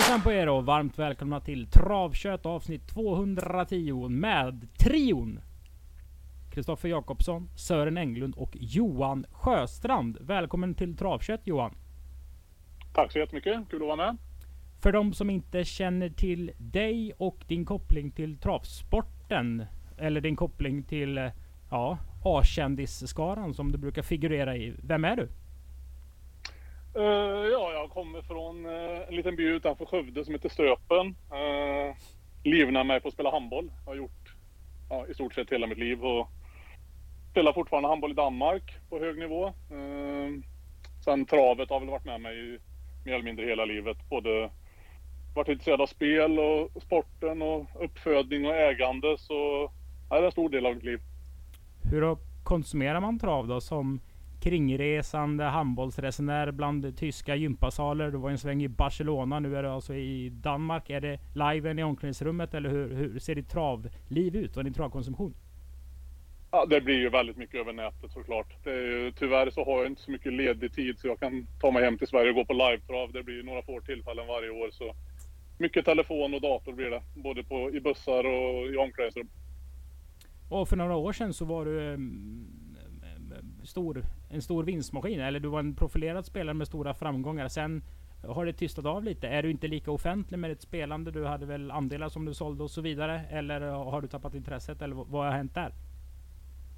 Hejsan på er och varmt välkomna till Travkött avsnitt 210 med trion Kristoffer Jakobsson, Sören Englund och Johan Sjöstrand. Välkommen till Travkött Johan! Tack så jättemycket, kul att vara med. För de som inte känner till dig och din koppling till travsporten, eller din koppling till ja, A-kändisskaran som du brukar figurera i. Vem är du? Uh, ja, jag kommer från uh, en liten by utanför Skövde som heter Stöpen. Uh, eh, livnär mig på att spela handboll. Jag har gjort ja, i stort sett hela mitt liv och spelar fortfarande handboll i Danmark på hög nivå. Uh, sen travet har väl varit med mig i mer eller mindre hela livet. Både varit intresserad av spel och sporten och uppfödning och ägande. Så ja, det är en stor del av mitt liv. Hur konsumerar man trav då som kringresande handbollsresenär bland tyska gympasaler. Du var en sväng i Barcelona, nu är du alltså i Danmark. Är det liven i omklädningsrummet eller hur, hur ser ditt travliv ut och din travkonsumtion? Ja, det blir ju väldigt mycket över nätet såklart. Det är ju, tyvärr så har jag inte så mycket ledig tid så jag kan ta mig hem till Sverige och gå på live-trav. Det blir några få tillfällen varje år. Så mycket telefon och dator blir det. Både på, i bussar och i omklädningsrum. Och för några år sedan så var du um, stor, en stor vinstmaskin. Eller du var en profilerad spelare med stora framgångar. Sen har det tystat av lite. Är du inte lika offentlig med ditt spelande? Du hade väl andelar som du sålde och så vidare? Eller har du tappat intresset? Eller vad har hänt där?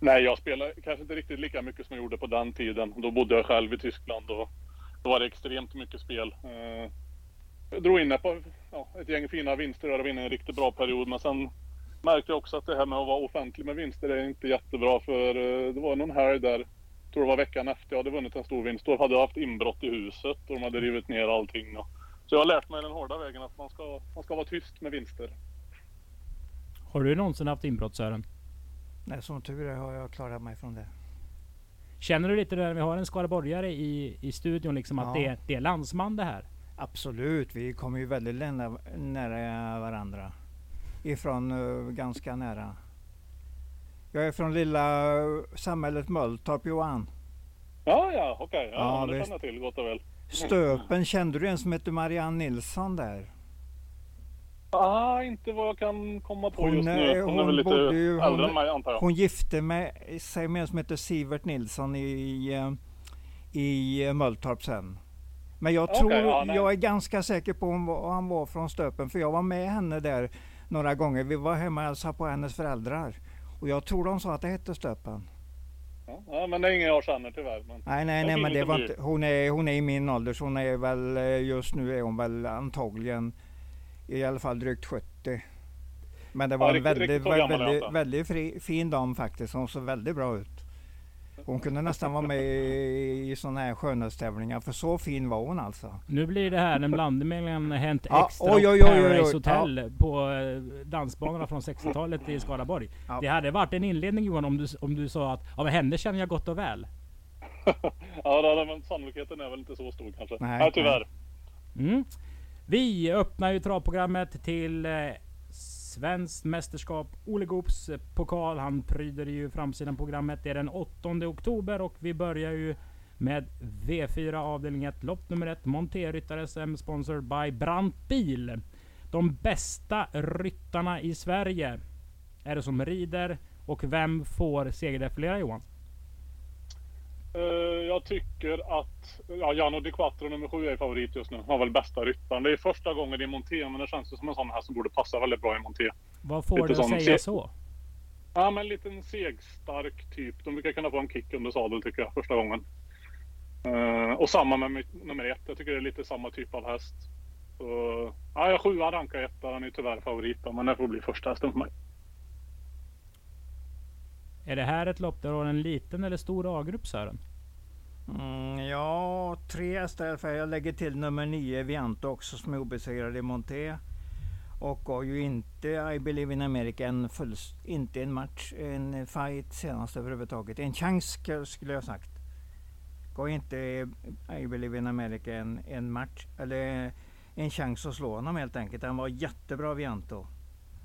Nej, jag spelar kanske inte riktigt lika mycket som jag gjorde på den tiden. Då bodde jag själv i Tyskland och då var det extremt mycket spel. Eh, jag drog in på ja, ett gäng fina vinster och var inne i en riktigt bra period. Men sen märkte jag också att det här med att vara offentlig med vinster är inte jättebra. För eh, det var någon här där, tror det var veckan efter jag hade vunnit en stor vinst. Då hade jag haft inbrott i huset och de hade rivit ner allting. Så jag har lärt mig den hårda vägen att man ska, man ska vara tyst med vinster. Har du någonsin haft inbrott Sören? Nej, som tur är har jag klarat mig från det. Känner du lite när vi har en skaraborgare i, i studion liksom att ja. det, det är landsman det här? Absolut, vi kommer ju väldigt nära, nära varandra. Ifrån uh, ganska nära. Jag är från lilla samhället Mölltorp Johan. Ja, ja, okej. Okay. Ja, ja, det känner jag till gott och väl. Stöpen, kände du en som hette Marianne Nilsson där? Ah, inte vad jag kan komma på hon, just nu. Hon, hon är väl lite ju, äldre än mig antar jag. Hon gifte med, sig med en som heter Sivert Nilsson i, i Mölltorp sen. Men jag tror, okay, ja, jag är ganska säker på att han var från Stöpen för jag var med henne där några gånger. Vi var hemma och hälsade på hennes föräldrar. Och jag tror de sa att det hette Stöpen. Ja, men det är ingen jag känner tyvärr. Men nej, nej, nej, men det var inte, hon, är, hon är i min ålder, så hon är väl eh, just nu är hon väl antagligen i alla fall drygt 70. Men det var ja, en riktigt, väldigt, riktigt väldigt, väldigt, väldigt fri, fin dam faktiskt. Hon såg väldigt bra ut. Hon kunde nästan vara med i, sådana här skönhetstävlingar för så fin var hon alltså. Nu blir det här en blandning mellan Hänt Extra ja, oj, oj, oj, och Paradise Hotel ja. på eh, dansbanorna från 60-talet i Skaraborg. Ja. Det hade varit en inledning Johan om du, om du sa att ja, men henne känner jag gott och väl. ja, det, men sannolikheten är väl inte så stor kanske. Nej, nej tyvärr. Mm. Vi öppnar ju travprogrammet till eh, Svenskt mästerskap. Ole Goops eh, pokal. Han pryder ju framsidan programmet. Det är den 8 oktober och vi börjar ju med V4 avdelning 1, lopp nummer 1. Monterryttare SM sponsored by Brant Bil. De bästa ryttarna i Sverige är det som rider och vem får segerdefilera Johan? Uh, jag tycker att ja, Jano Di Quattro nummer sju är favorit just nu. Han har väl bästa ryttaren. Det är första gången i monté, men det känns som en sån här som borde passa väldigt bra i monté. Vad får du att säga så? Ja, men en liten segstark typ. De brukar kunna få en kick under sadel tycker jag, första gången. Uh, och samma med nummer ett. Jag tycker det är lite samma typ av häst. Så, ja, jag sjua rankar etta. Han är tyvärr favorit men det får bli första hästen för mig. Är det här ett lopp där du har en liten eller stor A-grupp Sören? Mm, ja, tre hästar för Jag lägger till nummer nio Vianto också som är obesegrad i Monté. Och har ju inte I Believe in America en fullst, inte en match, en fight senast överhuvudtaget. En chans skulle jag sagt. Gav inte I Believe in America en, en match, eller en chans att slå honom helt enkelt. Han var jättebra Vianto.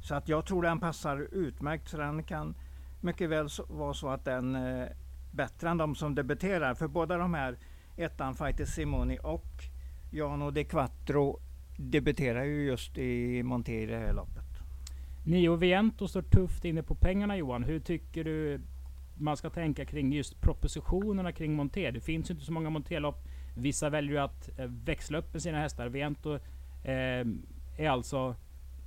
Så att jag tror den passar utmärkt så den kan mycket väl vara så att den är bättre än de som debuterar. För båda de här, ettan Fighter Simoni och Jano De Quattro debuterar ju just i Monté i det här loppet. Nio Viento står tufft inne på pengarna Johan. Hur tycker du man ska tänka kring just propositionerna kring Monté? Det finns ju inte så många Monté-lopp. Vissa väljer ju att eh, växla upp med sina hästar. Viento eh, är alltså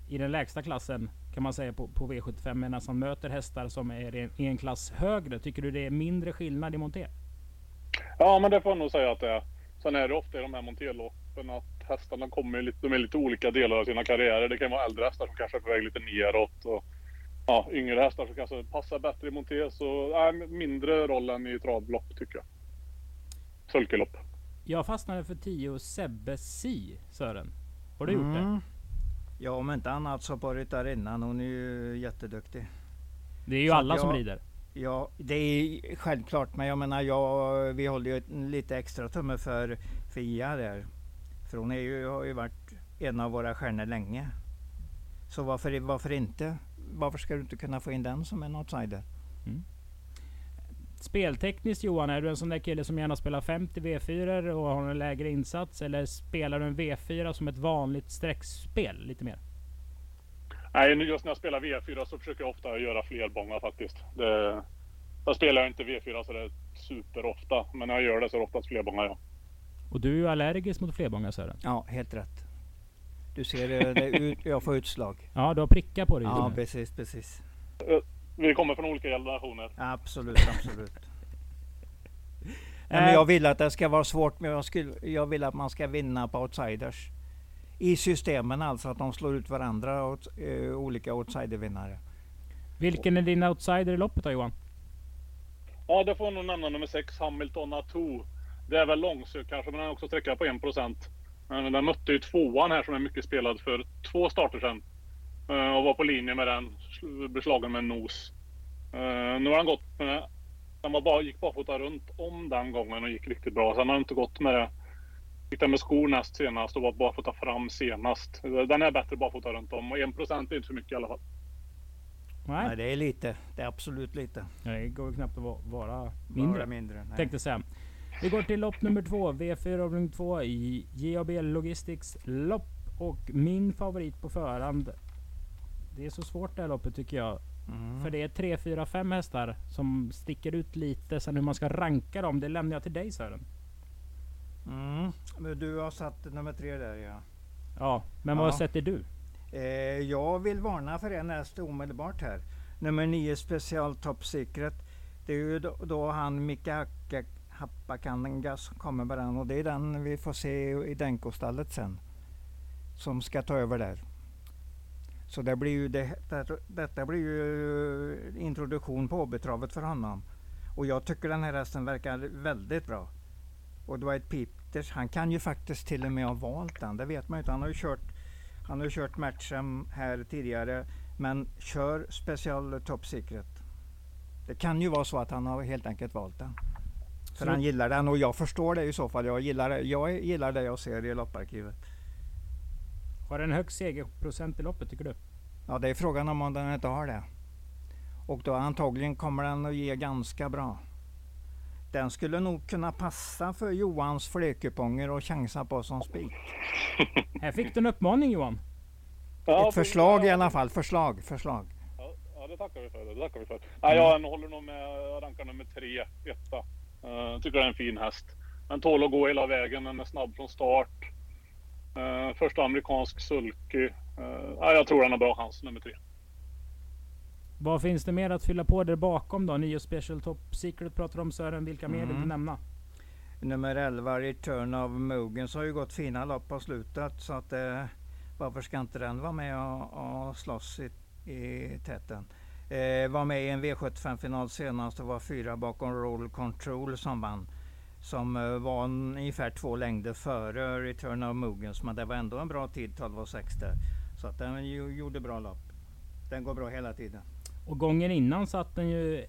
i den lägsta klassen kan man säga på, på V75 medan han möter hästar som är i en klass högre. Tycker du det är mindre skillnad i Monté? Ja, men det får jag nog säga att det är. Sen är det ofta i de här monterloppen att hästarna kommer lite, de är lite olika delar av sina karriärer. Det kan vara äldre hästar som kanske är på väg lite neråt och ja, yngre hästar som kanske passar bättre i monté. Så äh, mindre roll än i travlopp tycker jag. Sulkelopp. Jag fastnade för 10 Sebbe Si, Sören. Har du gjort det? Mm. Ja, om inte annat så på ryttarinnan. Hon är ju jätteduktig. Det är ju Så alla att som jag- rider. Ja, det är självklart. Men jag menar, jag, vi håller ju lite extra tumme för Fia där. För hon är ju, har ju varit en av våra stjärnor länge. Så varför, varför inte? Varför ska du inte kunna få in den som en outsider? Speltekniskt Johan, är du en sån där kille som gärna spelar 50 V4 och har en lägre insats? Eller spelar du en V4 som ett vanligt streckspel lite mer? Nej, nu just när jag spelar V4 så försöker jag ofta göra fler bångar faktiskt. Det, jag spelar inte V4 så det är superofta, men när jag gör det så är det oftast fler bångar ja. Och du är ju allergisk mot flerbångar Sören. Ja, helt rätt. Du ser eh, det ut, jag får utslag. Ja, du har prickar på dig Ja, nu. precis, precis. Vi kommer från olika generationer. Absolut, absolut. Nej, men jag vill att det ska vara svårt, men jag, skulle, jag vill att man ska vinna på outsiders. I systemen alltså, att de slår ut varandra, out, eh, olika outsidervinnare. Vilken är din outsider i loppet då Johan? Ja, det får jag nog nämna nummer 6, Hamilton Atou. Det är väl långsökt kanske, men den är också sträcka på 1%. Men Den mötte ju tvåan här som är mycket spelad för två starter sedan. Eh, Och var på linje med den, sl- beslagen med en nos. Eh, Nu har han gått med, den var bara, gick barfota runt om den gången och gick riktigt bra. Sen har han inte gått med det. Gick den med skor näst senast och var barfota fram senast. Den är bättre barfota runt om och 1% är inte för mycket i alla fall. Nej, Nej, det är lite. Det är absolut lite. det går ju knappt att va- vara mindre. Bara mindre. Nej. Tänkte säga. Vi går till lopp nummer två, V4 avdelning 2 i JAB Logistics lopp. Och min favorit på förhand. Det är så svårt det här loppet tycker jag. Mm. För det är 3, 4, 5 hästar som sticker ut lite. Sen hur man ska ranka dem, det lämnar jag till dig Sören. Mm. Men du har satt nummer tre där ja. Ja, men Ja. vad sätter du? Eh, jag vill varna för en häst omedelbart här. Nummer 9 Special Top Secret. Det är ju då, då han Micke Happakangas som kommer med den och det är den vi får se i Denko-stallet sen. Som ska ta över där. Så det blir ju det, det, detta blir ju introduktion på hobbytravet för honom. Och jag tycker den här hästen verkar väldigt bra. Och Dwight Peters, han kan ju faktiskt till och med ha valt den. Det vet man ju inte. Han har ju kört han har kört matchen här tidigare, men kör Special Top Secret. Det kan ju vara så att han har helt enkelt valt den. För Så- han gillar den och jag förstår det i så fall. Jag gillar, jag gillar det jag ser i lopparkivet. Har den högst segerprocent i loppet tycker du? Ja, det är frågan om den inte har det. Och då antagligen kommer den att ge ganska bra. Den skulle nog kunna passa för Johans flerkuponger och chansa på som spik. Här fick du en uppmaning Johan. Ja, Ett förslag i alla fall. Förslag, förslag. Ja, ja, det tackar vi för. Det tackar vi för. Nej, jag håller nog med. Rankar nummer tre, etta. Uh, tycker det är en fin häst. Den tål att gå hela vägen. Den är snabb från start. Uh, första amerikansk sulky. Uh, ja, jag tror den har bra chans, nummer tre. Vad finns det mer att fylla på där bakom då? Nio Special Top Secret pratar om Sören. Vilka mer vill du Mm. nämna? Nummer 11, Return of Mogens, har ju gått fina lopp på slutet. Så att, eh, varför ska inte den vara med och, och slåss i, i täten? Eh, var med i en V75-final senast och var fyra bakom Roll Control som vann. Som eh, var ungefär två längder före Return of Mogens. Men det var ändå en bra tid, 12,6 där. Så att den gjorde bra lopp. Den går bra hela tiden. Och gången innan satt den ju...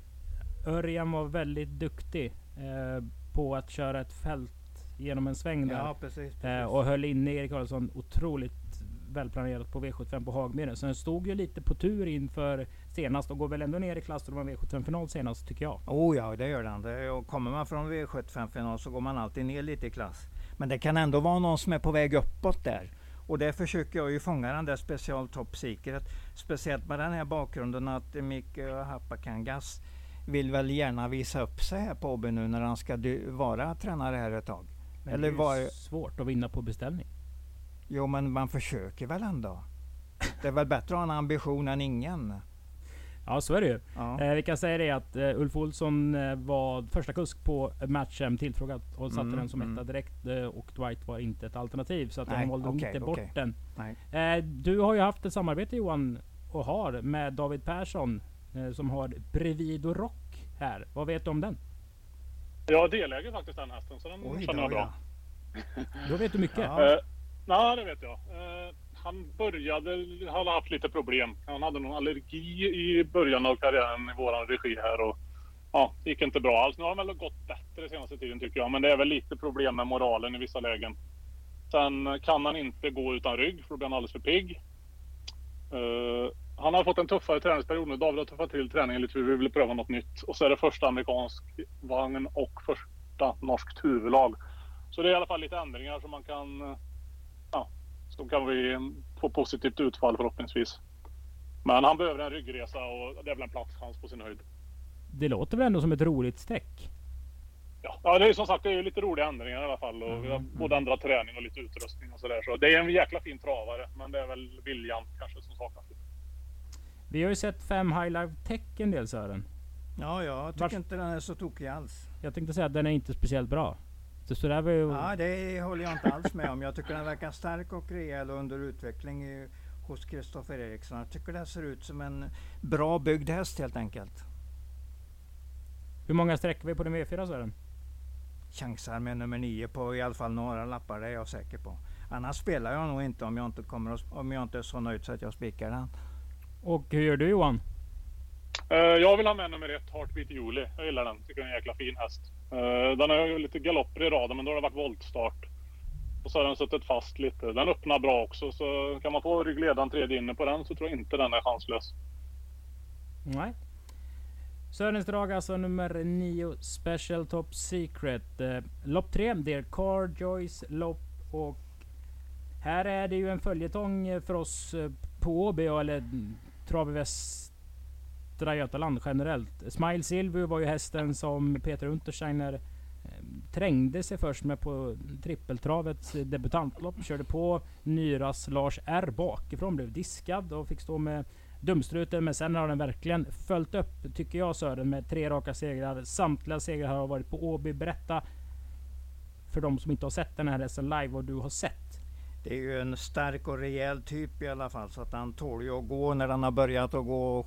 Örjan var väldigt duktig eh, på att köra ett fält genom en sväng där. Ja, precis. precis. Eh, och höll inne Erik Karlsson otroligt välplanerat på V75 på Hagmyren. Så den stod ju lite på tur inför senast och går väl ändå ner i klass då var V75-final senast tycker jag. Oh ja, det gör den. Och kommer man från V75-final så går man alltid ner lite i klass. Men det kan ändå vara någon som är på väg uppåt där. Och det försöker jag ju fånga den där special top secret. Speciellt med den här bakgrunden att Micke Hapakangas vill väl gärna visa upp sig här på Åby nu när han ska vara tränare här ett tag. Men Eller det är var... svårt att vinna på beställning. Jo men man försöker väl ändå. Det är väl bättre att ha en ambition än ingen. Ja, så är det ju. Ja. Eh, vi kan säga det att uh, Ulf Olsson uh, var första kusk på matchen tillfrågad och satte mm, den som mm. etta direkt. Uh, och Dwight var inte ett alternativ. Så att Nej, han valde okay, inte bort den. du har ju haft ett samarbete Johan, och har, med David Persson. som har Bredvid och Rock här. Vad vet du om den? Jag deläger faktiskt den hästen, så den Oj, känner jag bra. Då vet du mycket. Ja. Nej, det vet jag han började, han har haft lite problem. Han hade någon allergi i början av karriären i våran regi här och ja, det gick inte bra alls. Nu har han väl gått bättre senaste tiden tycker jag, men det är väl lite problem med moralen i vissa lägen. Sen kan han inte gå utan rygg för då blir han alldeles för pigg. Uh, han har fått en tuffare träningsperiod nu. David har tuffat till träningen lite för vi vill pröva något nytt. Och så är det första amerikansk vagn och första norskt huvudlag. Så det är i alla fall lite ändringar som man kan eh, så kan vi få positivt utfall förhoppningsvis. Men han behöver en ryggresa och det är väl en platschans på sin höjd. Det låter väl ändå som ett roligt streck? Ja, ja det är som sagt det är lite roliga ändringar i alla fall. Och mm. Vi har både ändrat träning och lite utrustning och sådär. Så det är en jäkla fin travare. Men det är väl viljan kanske som saknas lite. Vi har ju sett fem High Life Tech en del Sören. Ja, jag tycker Vars... inte den är så tokig alls. Jag tänkte säga att den är inte speciellt bra. Det så där var ju... Ja, det håller jag inte alls med om. Jag tycker den verkar stark och rejäl och under utveckling i, hos Kristoffer Eriksson. Jag tycker den ser ut som en bra byggd häst helt enkelt. Hur många sträcker vi på den V4 Sören? Chansar med nummer nio på i alla fall några lappar, det är jag säker på. Annars spelar jag nog inte om jag inte, kommer att, om jag inte är så nöjd så att jag spikar den. Och hur gör du Johan? Uh, jag vill ha med nummer ett, Heartbeat Julie. Jag gillar den. Tycker den är en jäkla fin häst. Eh, den har ju lite galopper i raden men då har det varit voltstart. Och så har den suttit fast lite. Den öppnar bra också så kan man få ryggledaren tredje inne på den så tror jag inte den är chanslös. Nej. Sörens drag alltså nummer 9 Special Top Secret. Eh, lopp 3 det är Carjoys lopp och här är det ju en följetong för oss eh, på Åby eller Trav Västra Götaland generellt. Smile Silver var ju hästen som Peter Untersteiner eh, trängde sig först med på trippeltravets debutantlopp. Körde på Nyras Lars R bakifrån, blev diskad och fick stå med dumstruten. Men sen har den verkligen följt upp, tycker jag Sören, med tre raka segrar. Samtliga segrar har varit på Åby. Berätta för de som inte har sett den här hästen live vad du har sett. Det är ju en stark och rejäl typ i alla fall så att han tål ju att gå när han har börjat att gå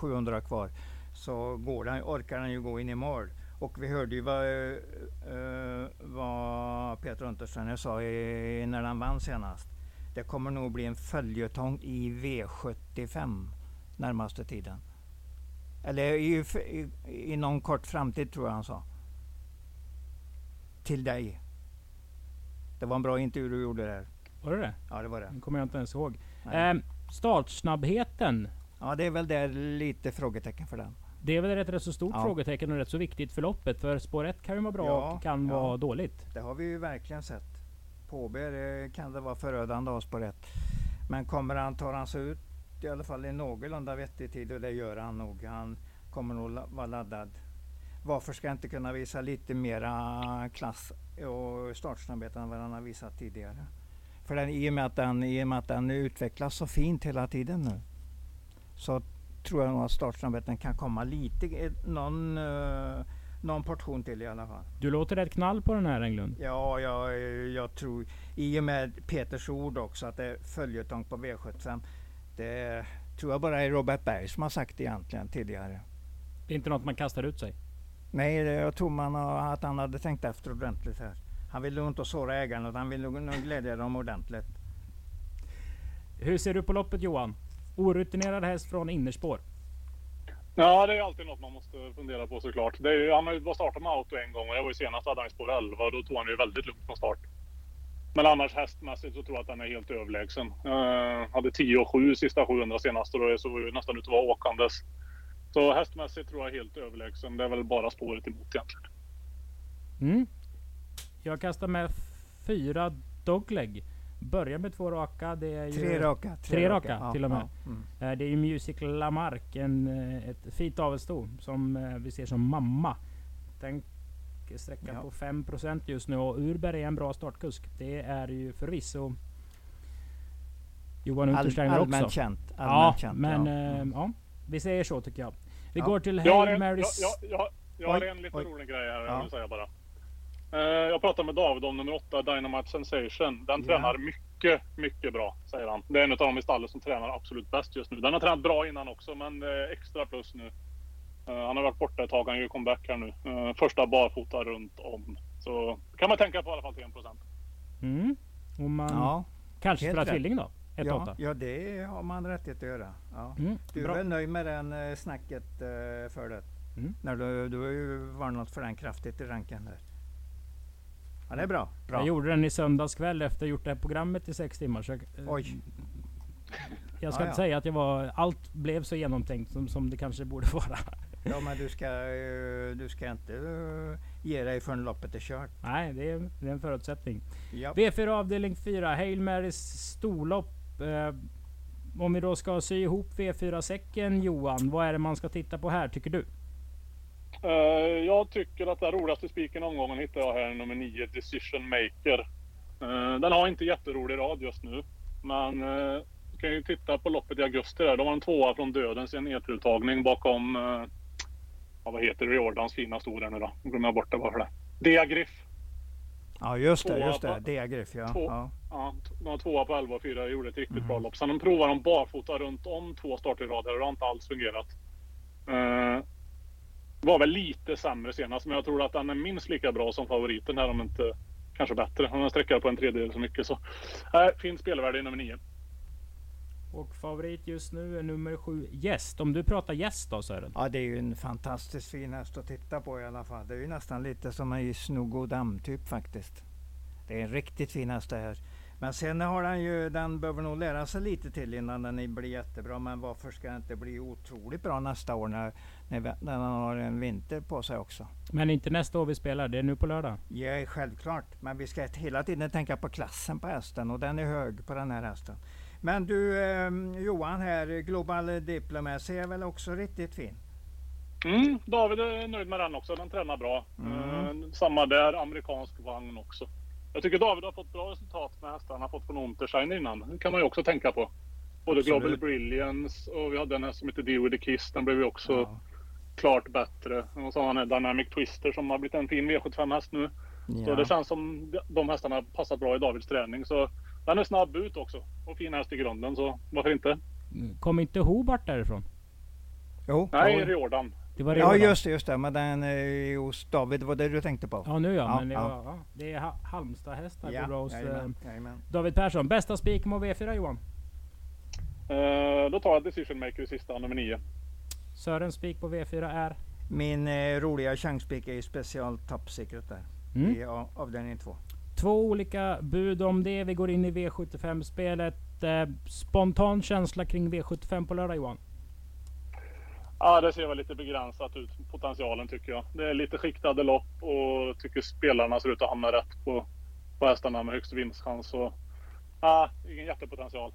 700 kvar. Så går den, orkar han ju gå in i mål. Och vi hörde ju vad, uh, vad Peter Untersteiner sa i, när han vann senast. Det kommer nog bli en följetong i V75 närmaste tiden. Eller i, i, i någon kort framtid tror jag han sa. Till dig. Det var en bra intervju du gjorde där. Var det det? Ja, det var det. Det kommer jag inte ens ihåg. Eh, startsnabbheten. Ja, det är väl där lite frågetecken för den. Det är väl ett rätt så stort ja. frågetecken och rätt så viktigt för loppet. För spår 1 kan ju vara bra ja, och kan ja. vara dåligt. Det har vi ju verkligen sett. På OB kan det vara förödande av spår 1. Men kommer han, tar han sig ut i alla fall i någorlunda vettig tid och det gör han nog. Han kommer nog vara laddad. Varför ska jag inte kunna visa lite mera klass och startsnabbhet än vad han har visat tidigare. För den, i, och med att den, I och med att den utvecklas så fint hela tiden nu så tror jag nog att startsnabbheten kan komma lite, eh, någon, uh, någon portion till i alla fall. Du låter rätt knall på den här Englund. Ja, jag, jag tror i och med Peters ord också att det är följetong på V75. Det tror jag bara är Robert Berg som har sagt egentligen tidigare. Det är inte något man kastar ut sig? Nej, jag tror man har, att han hade tänkt efter ordentligt här. Han vill nog inte såra ägarna utan han vill nog glädja dem ordentligt. Hur ser du på loppet Johan? Orutinerad häst från innerspår. Ja, det är alltid något man måste fundera på såklart. Det är ju, han har ju startat med auto en gång och jag var ju senast hade han spår 11 och då tog han ju väldigt lugnt från start. Men annars hästmässigt så tror jag att den är helt överlägsen. Uh, hade 10 och 7 sista 700 senast och då såg det nästan ut att vara åkandes. Så hästmässigt tror jag helt överlägsen. Det är väl bara spåret emot egentligen. Mm. Jag kastar med fyra dogleg. börjar med två raka. Det är ju, Tre raka. Tre raka, till och med. Ja, mm. Eh, Det är ju Music Lamarck, en, eh, ett fint avelsto som eh, vi ser som mamma. Den sträckan Ja. på 5% just nu och Urberg är en bra startkusk. Det är ju förvisso Johan All, Untersteiner allmänt också. känt. Ja, Allmänt känt, men ja. Mm. ja, vi säger så tycker jag. Vi Ja. går till Hail en, jag, Marys... jag, jag, jag har en lite oj. rolig grej här Ja. jag vill säga bara. Eh, Jag pratade med David om nummer 8, Dynamite Sensation. Den Ja. tränar mycket, mycket bra, säger han. Det är en av de i stallet som tränar absolut bäst just nu. Den har tränat bra innan också, men eh, extra plus nu. Eh, Han har varit borta ett tag, han gör comeback här nu. Första barfota runt om. Så kan man tänka på i alla fall till 1%. Mm. Om man Ja, kanske spelar tvilling då? 1 ja, 8 ja, det har man rättighet att göra. Ja. mm. Du är Bra. väl nöjd med den eh, snacket eh, för det? Mm. När du, du har ju varnat för den kraftigt i ranken där. Ja, det är bra. bra. Jag gjorde den i söndags kväll efter att gjort det här programmet i sex timmar. Jag, eh, Oj. Jag ska Ja, inte säga att jag var, allt blev så genomtänkt som, som det kanske borde vara. Ja, men du ska, du ska inte ge dig förrän loppet är kört. Nej, det är, det är en förutsättning. Ja. V4 avdelning 4, Hail Marys storlopp. Eh, om vi då ska sy ihop V4-säcken Johan, vad är det man ska titta på här tycker du? Eh, jag tycker att den roligaste spiken i omgången hittar jag här, nummer 9, Decision Maker. Eh, den har inte jätterolig rad just nu. Men uh, kan ju titta på loppet i augusti där. De var en tvåa från dödens i en nedfruttagning bakom, eh, ja, vad heter det, Jordans fina stora nu då? Nu glömmer jag bort det bara för det. Diagriff ja, just det. Just det. Diagriff, ja. två- ja. Ja, de tvåa på 11 och 4 gjorde ett riktigt Mhm. bra lopp. Sen de provade de barfota runt om två starter i rad här och det har inte alls fungerat. Uh, var väl lite sämre senast, men jag tror att den är minst lika bra som favoriten här om inte kanske bättre. Han har sträckat på en tredjedel så mycket så. Äh, fint spelvärde i nummer 9. Och favorit just nu är nummer 7, Gäst. Om du pratar gäst då Sören? Ja, det är ju en fantastiskt fin häst att titta på i alla fall. Det är ju nästan lite som en Snogodam typ faktiskt. Det är en riktigt fin häst det här. Men sen har den ju, den behöver nog lära sig lite till innan den blir jättebra. Men varför ska den inte bli otroligt bra nästa år när, när den har en vinter på sig också? Men inte nästa år vi spelar, det är nu på lördag. Ja, självklart. Men vi ska hela tiden tänka på klassen på hästen och den är hög på den här hästen. Men du eh, Johan här, Global Diplomacy är väl också riktigt fin? Mm, David är nöjd med den också. Den tränar bra. Mm. Eh, samma där, amerikansk vagn också. Jag tycker David har fått bra resultat med hästarna han har fått från Unterstein innan. Det kan man ju också tänka på. Både Absolut. Global Brilliance och vi hade en häst som heter Deal with the Kiss. Den blev ju också Ja. klart bättre. Och så har han en Dynamic Twister som har blivit en fin V75-häst nu. Så Ja. det känns som de- hästarna passat bra i Davids träning. Så den är snabb ut också. Och fin häst i grunden, så varför inte? Kom inte Hobart därifrån? Jo, Nej, ja. Riordan. Det var Ja redan. just det, just det. Men den är hos David, det var det du tänkte på? Ja nu ja, Ja, men det, ja. var, ja, det är Ha- Halmstad-hästar ja, på bra hos eh, jajamän, jajamän. David Persson. Bästa spik mot V4 Johan? Eh, då tar jag Decision Maker i sista, nummer 9. Sörens spik på V4 är? Min eh, roliga chanspik är ju special top secret där. Mm. I avdelning två. Två olika bud om det. Vi går in i V75-spelet. Eh, spontan känsla kring V75 på lördag Johan? Ja, det ser väl lite begränsat ut, potentialen tycker jag. Det är lite skiktade lopp och tycker spelarna ser ut att hamna rätt på, på hästarna med högst vinstchans. Så, ja, ingen jättepotential.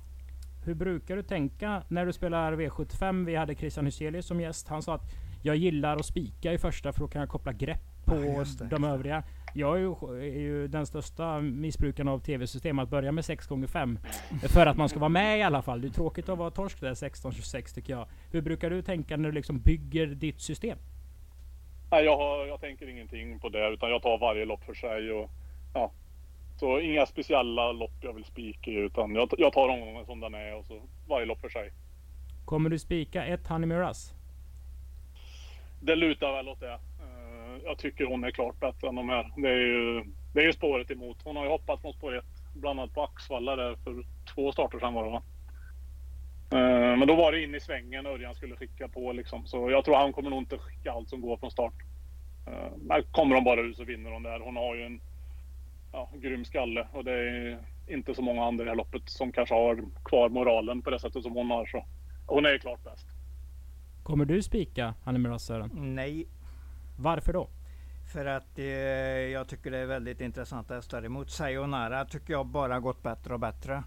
Hur brukar du tänka när du spelar V75? Vi hade Christian Hyselius som gäst. Han sa att jag gillar att spika i första för då kan jag koppla grepp på Ja, de övriga. Jag är ju, är ju den största missbrukaren av tv-system att börja med 6 gånger 5 För att man ska vara med i alla fall. Det är tråkigt att vara torsk där 16-26 tycker jag. Hur brukar du tänka när du liksom bygger ditt system? Nej, jag, har, jag tänker ingenting på det utan jag tar varje lopp för sig. Och, ja. Så inga speciella lopp jag vill spika i utan jag, jag tar omgången som den är och så varje lopp för sig. Kommer du spika ett Honey Miraz? Det lutar väl åt det. Jag tycker hon är klart bättre än de här. Det är ju, det är ju spåret emot. Hon har ju hoppat från spår 1, bland annat på Axvalla där för två starter sedan var det va? Eh, Men då var det in i svängen Örjan skulle skicka på liksom. Så jag tror han kommer nog inte skicka allt som går från start. Eh, Men kommer de bara ut så vinner hon där. Hon har ju en ja, grym skalle och det är inte så många andra i det här loppet som kanske har kvar moralen på det sättet som hon har. Så hon är ju klart bäst. Kommer du spika Honey Miraz Sören? Nej, Varför då? För att eh, jag tycker det är väldigt intressanta hästar. Emot Sayonara tycker jag bara gått bättre och bättre.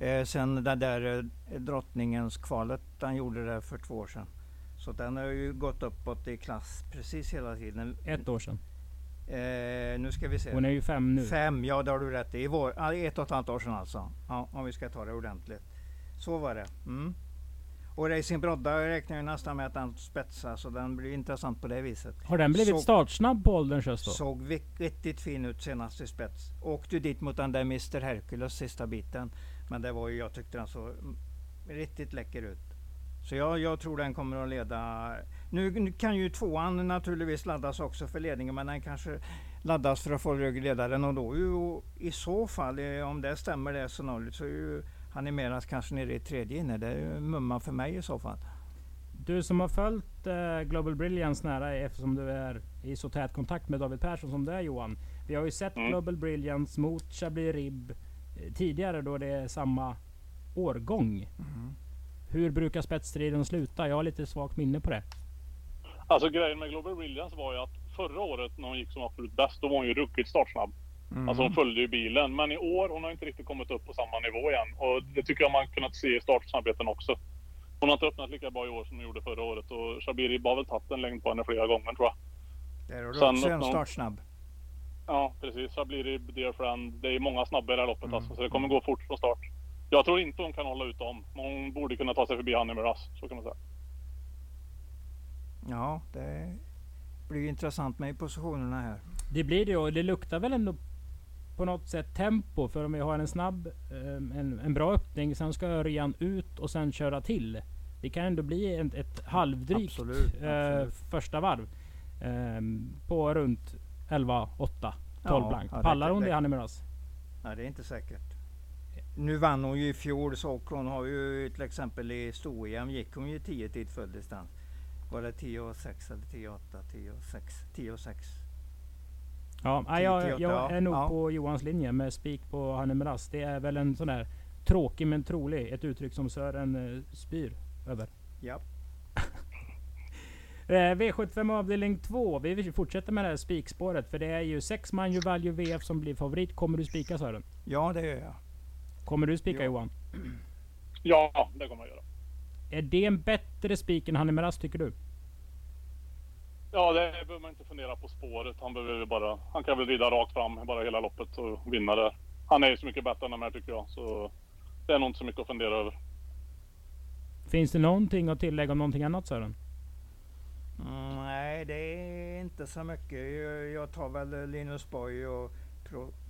Eh, sen det där eh, drottningens kvalet han gjorde det för två år sedan. Så den har ju gått uppåt i klass precis hela tiden. Ett år sedan. Eh, nu ska vi se. Hon är ju fem nu. Fem, ja det har du rätt i. I vår, ett och ett halvt år sedan alltså. Ja, om vi ska ta det ordentligt. Så var det. Mm. Och Racing Brodda räknar ju nästan med att den spetsar så den blir intressant på det viset. Har den blivit Så- startsnabb på ålderns höst då? Såg riktigt fin ut senast i spets. Åkte dit mot den där Mr Hercules sista biten. Men det var ju, jag tyckte den såg riktigt läcker ut. Så jag, jag tror den kommer att leda. Nu, nu kan ju tvåan naturligtvis laddas också för ledningen men den kanske laddas för att få ryggledaren och då ju, i så fall, eh, om det stämmer det scenariot så är ju Hanimeras kanske nere i tredje inne. Det är mumma för mig i så fall. Du som har följt eh, Global Brilliance nära eftersom du är i så tät kontakt med David Persson som du är Johan. Vi har ju sett Mm. Global Brilliance mot Chablis Rib eh, tidigare då det är samma årgång. Hur brukar spetsstriden sluta? Jag har lite svagt minne på det. Alltså grejen med Global Brilliance var ju att förra året när hon gick som absolut bäst, då var hon ju ruggigt startsnabb. Mm. Alltså hon följde ju bilen. Men i år, hon har inte riktigt kommit upp på samma nivå igen. Och det tycker jag man kunnat se i startsnabbheten också. Hon har inte öppnat lika bra i år som hon gjorde förra året. Och Shabiri har väl tagit en längd på henne flera gånger tror jag. Där har du Sen också en startsnabb. Ja, precis. Shabiri, Dear Friend. Det är många snabba i det här loppet Mm. alltså. Så det kommer gå fort från start. Jag tror inte hon kan hålla ut dem. Men hon borde kunna ta sig förbi Hanni Miraz. Så kan man säga. Ja, det blir intressant med positionerna här. Det blir det och det luktar väl ändå på något sätt tempo. För om vi har en snabb, eh, en, en bra öppning, sen ska Örjan ut och sen köra till. Det kan ändå bli ett, ett halvdrygt Absolut, eh, absolut. första varv. Eh, på runt 11, 8, 12 Ja, blank. Pallar hon det det- Hanni Miraz? Nej, det är inte säkert. Nu vann hon ju i fjol så hon har ju till exempel i sto-EM gick hon ju 10 tid full distans. Var det 10 och 6 eller 10 och 8? 10 och 6? 10 och 6. Ja, Tio jag, till jag ja. är nog Ja. på Johans linje med spik på Hanni Miraz. Det är väl en sån där tråkig men trolig. Ett uttryck som Sören eh, spyr över. Ja. Eh, V75 avdelning 2. Vi fortsätter med det här spikspåret. För det är ju sex man ju Value VF som blir favorit. Kommer du spika Sören? ja, det gör jag. Kommer du spika Ja. Johan? Ja, det kommer jag göra. Är det en bättre spik än Hanni Miraz tycker du? Ja, det behöver man inte fundera på spåret. Han behöver bara... Han kan väl rida rakt fram bara hela loppet och vinna det. Han är ju så mycket bättre än de här tycker jag. Så det är nog inte så mycket att fundera över. Finns det någonting att tillägga om någonting annat Sören? Mm, nej, det är inte så mycket. Jag, jag tar väl Linus Borg och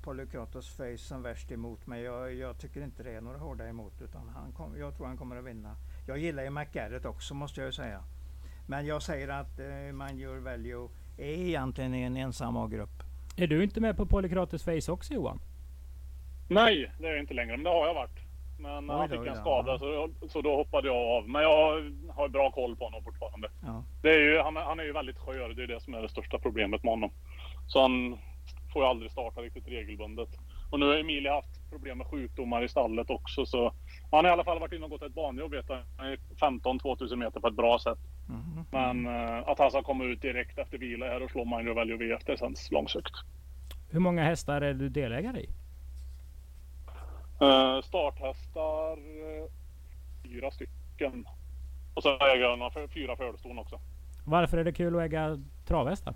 Polykratos Face som värst emot mig. Jag, jag tycker inte det är några hårda emot. Utan han kom, jag tror han kommer att vinna. Jag gillar ju McGarrett också måste jag ju säga. Men jag säger att eh, man gör value är egentligen en ensam A-grupp. Är du inte med på Polykrates Face också Johan? Nej, det är jag inte längre. Men det har jag varit. Men han fick en skada ja. så, så då hoppade jag av. Men jag har bra koll på honom fortfarande. Ja. Det är ju, han, är- han är ju väldigt skör. Det är det som är det största problemet med honom. Så han får ju aldrig starta riktigt regelbundet. Och nu har Emilia haft problem med sjukdomar i stallet också. Så han har i alla fall varit inne och gått ett banjobb. vet jag. Han är 15-2000 meter på ett bra sätt. Mhm. Men eh, att han ska komma ut direkt efter vila här och slå Minor Value VF, det känns långsökt. Hur många hästar är du delägare i? Uh, starthästar, eh, fyra stycken. Och så äger jag några fyra förston också. Varför är det kul att äga travhästar?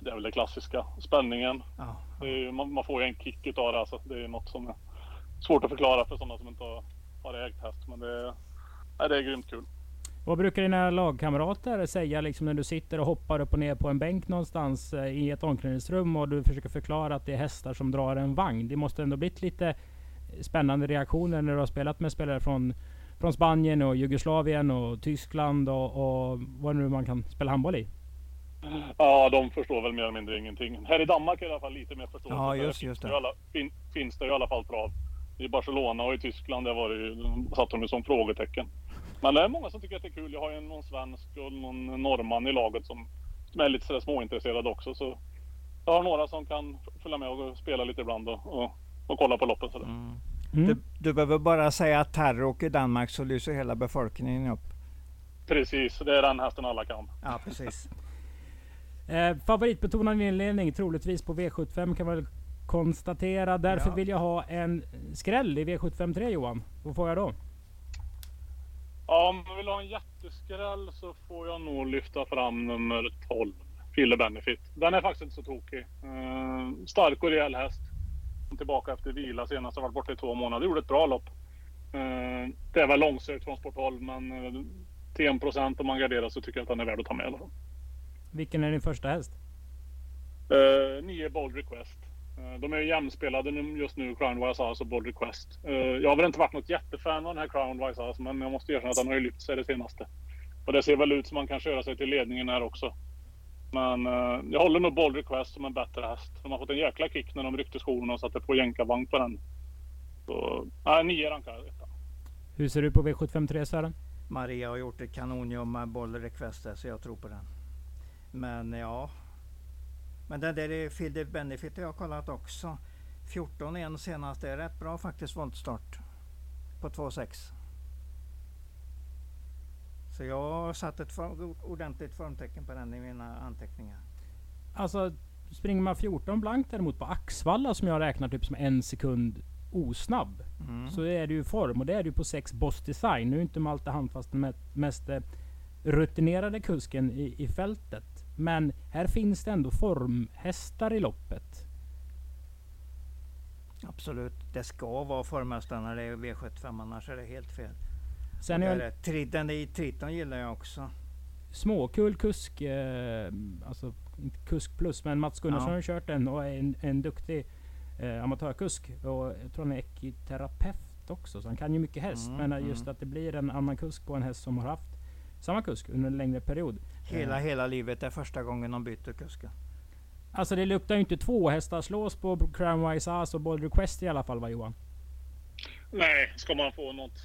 Det är väl det klassiska. Spänningen. Ja. Ju- man, man får ju en kick utav det. Alltså. Det är något som är svårt att förklara för sådana som inte har, har ägt häst. Men det, är- nej, det är grymt kul. Vad brukar dina lagkamrater säga liksom när du sitter och hoppar upp och ner på en bänk någonstans eh, i ett omklädningsrum och du försöker förklara att det är hästar som drar en vagn? Det måste ändå blivit lite spännande reaktioner när du har spelat med spelare från, från Spanien och Jugoslavien och Tyskland och, och vad nu man kan spela handboll i. Ja, de förstår väl mer eller mindre ingenting. Här i Danmark är det i alla fall lite mer förståelse. Ja, just- just finns det. alla, fin, finns det i alla fall trav. I Barcelona och i Tyskland där var det ju, de satt de ju som frågetecken. Men det är många som tycker att det är kul. Jag har ju någon svensk och någon norrman i laget som, som är lite sådär småintresserade också. Så jag har några som kan följa med och spela lite ibland och, och, och kolla på loppen sådär. Mm. Mm. Du, du behöver bara säga att terror i Danmark så lyser hela befolkningen upp. Precis, det är den hästen alla kan. Ja, precis. Eh, favoritbetonad inledning, troligtvis på V75 kan man konstatera. Därför Ja. vill jag ha en skräll i V75 3 Johan. Vad får jag då? Ja, om man vill ha en jätteskräll så får jag nog lyfta fram nummer 12. Fille Benefit. Den är faktiskt inte så tokig. Eh, stark och rejäl häst. Kom Tillbaka efter vila senast. Har varit borta i två månader. Gjorde ett bra lopp. Eh, det är väl långsökt från sport 12 men eh, till 1% om man garderar så tycker jag att den är värd att ta med i alla fall. Vilken är din första häst? Uh, nio Bold Request. Eh, de är ju jämspelade nu- just nu, Crown Wise House och Bold Request. Eh, jag har väl inte varit något jättefan av den här Crown Wise House, men jag måste erkänna att den har ju lyft sig det senaste. Och det ser väl ut som man kan köra sig till ledningen här också. Men eh, jag håller nog Bold Request som en bättre häst. De har fått en jäkla kick när de ryckte skorna och satte på jänkarvagn på den. Så, nej, nio rankar etta. Hur ser du på V75 3 Sören? Maria har gjort ett kanonjobb med Boll Request där, så jag tror på den. Men ja. Men den där är Field Benefit har jag kollat också. 14 en senast. Det är rätt bra faktiskt voltstart. På 2,6. Så jag har satt ett form, ordentligt formtecken på den i mina anteckningar. Alltså, springer man 14 blankt däremot på Axvalla som jag räknar typ som en sekund osnabb. Mm. Så är det ju form och det är det ju på 6 Boss Design. Nu är inte Malte Handfast den me- mest rutinerade kusken i, i fältet. Men här finns det ändå formhästar i loppet. Absolut. Det ska vara formmästaren när det är V75 annars är det helt fel. Sen är jag är Tri- Den i Triton gillar jag också. småkul kusk, eh, alltså inte kusk plus, men Mats Gunnarsson Ja. har kört den och är en, en duktig eh, amatörkusk. Och jag tror han är ekiterapeut också, så han kan ju mycket häst. Mm, men just mm. att det blir en annan kusk på en häst som har haft samma kusk under en längre period. Hela, Eh, hela livet är första gången de byter kusken. Alltså det luktar ju inte två hästar slås på Crown Wise Ass och Bold Request i alla fall va Johan? Nej, ska man få något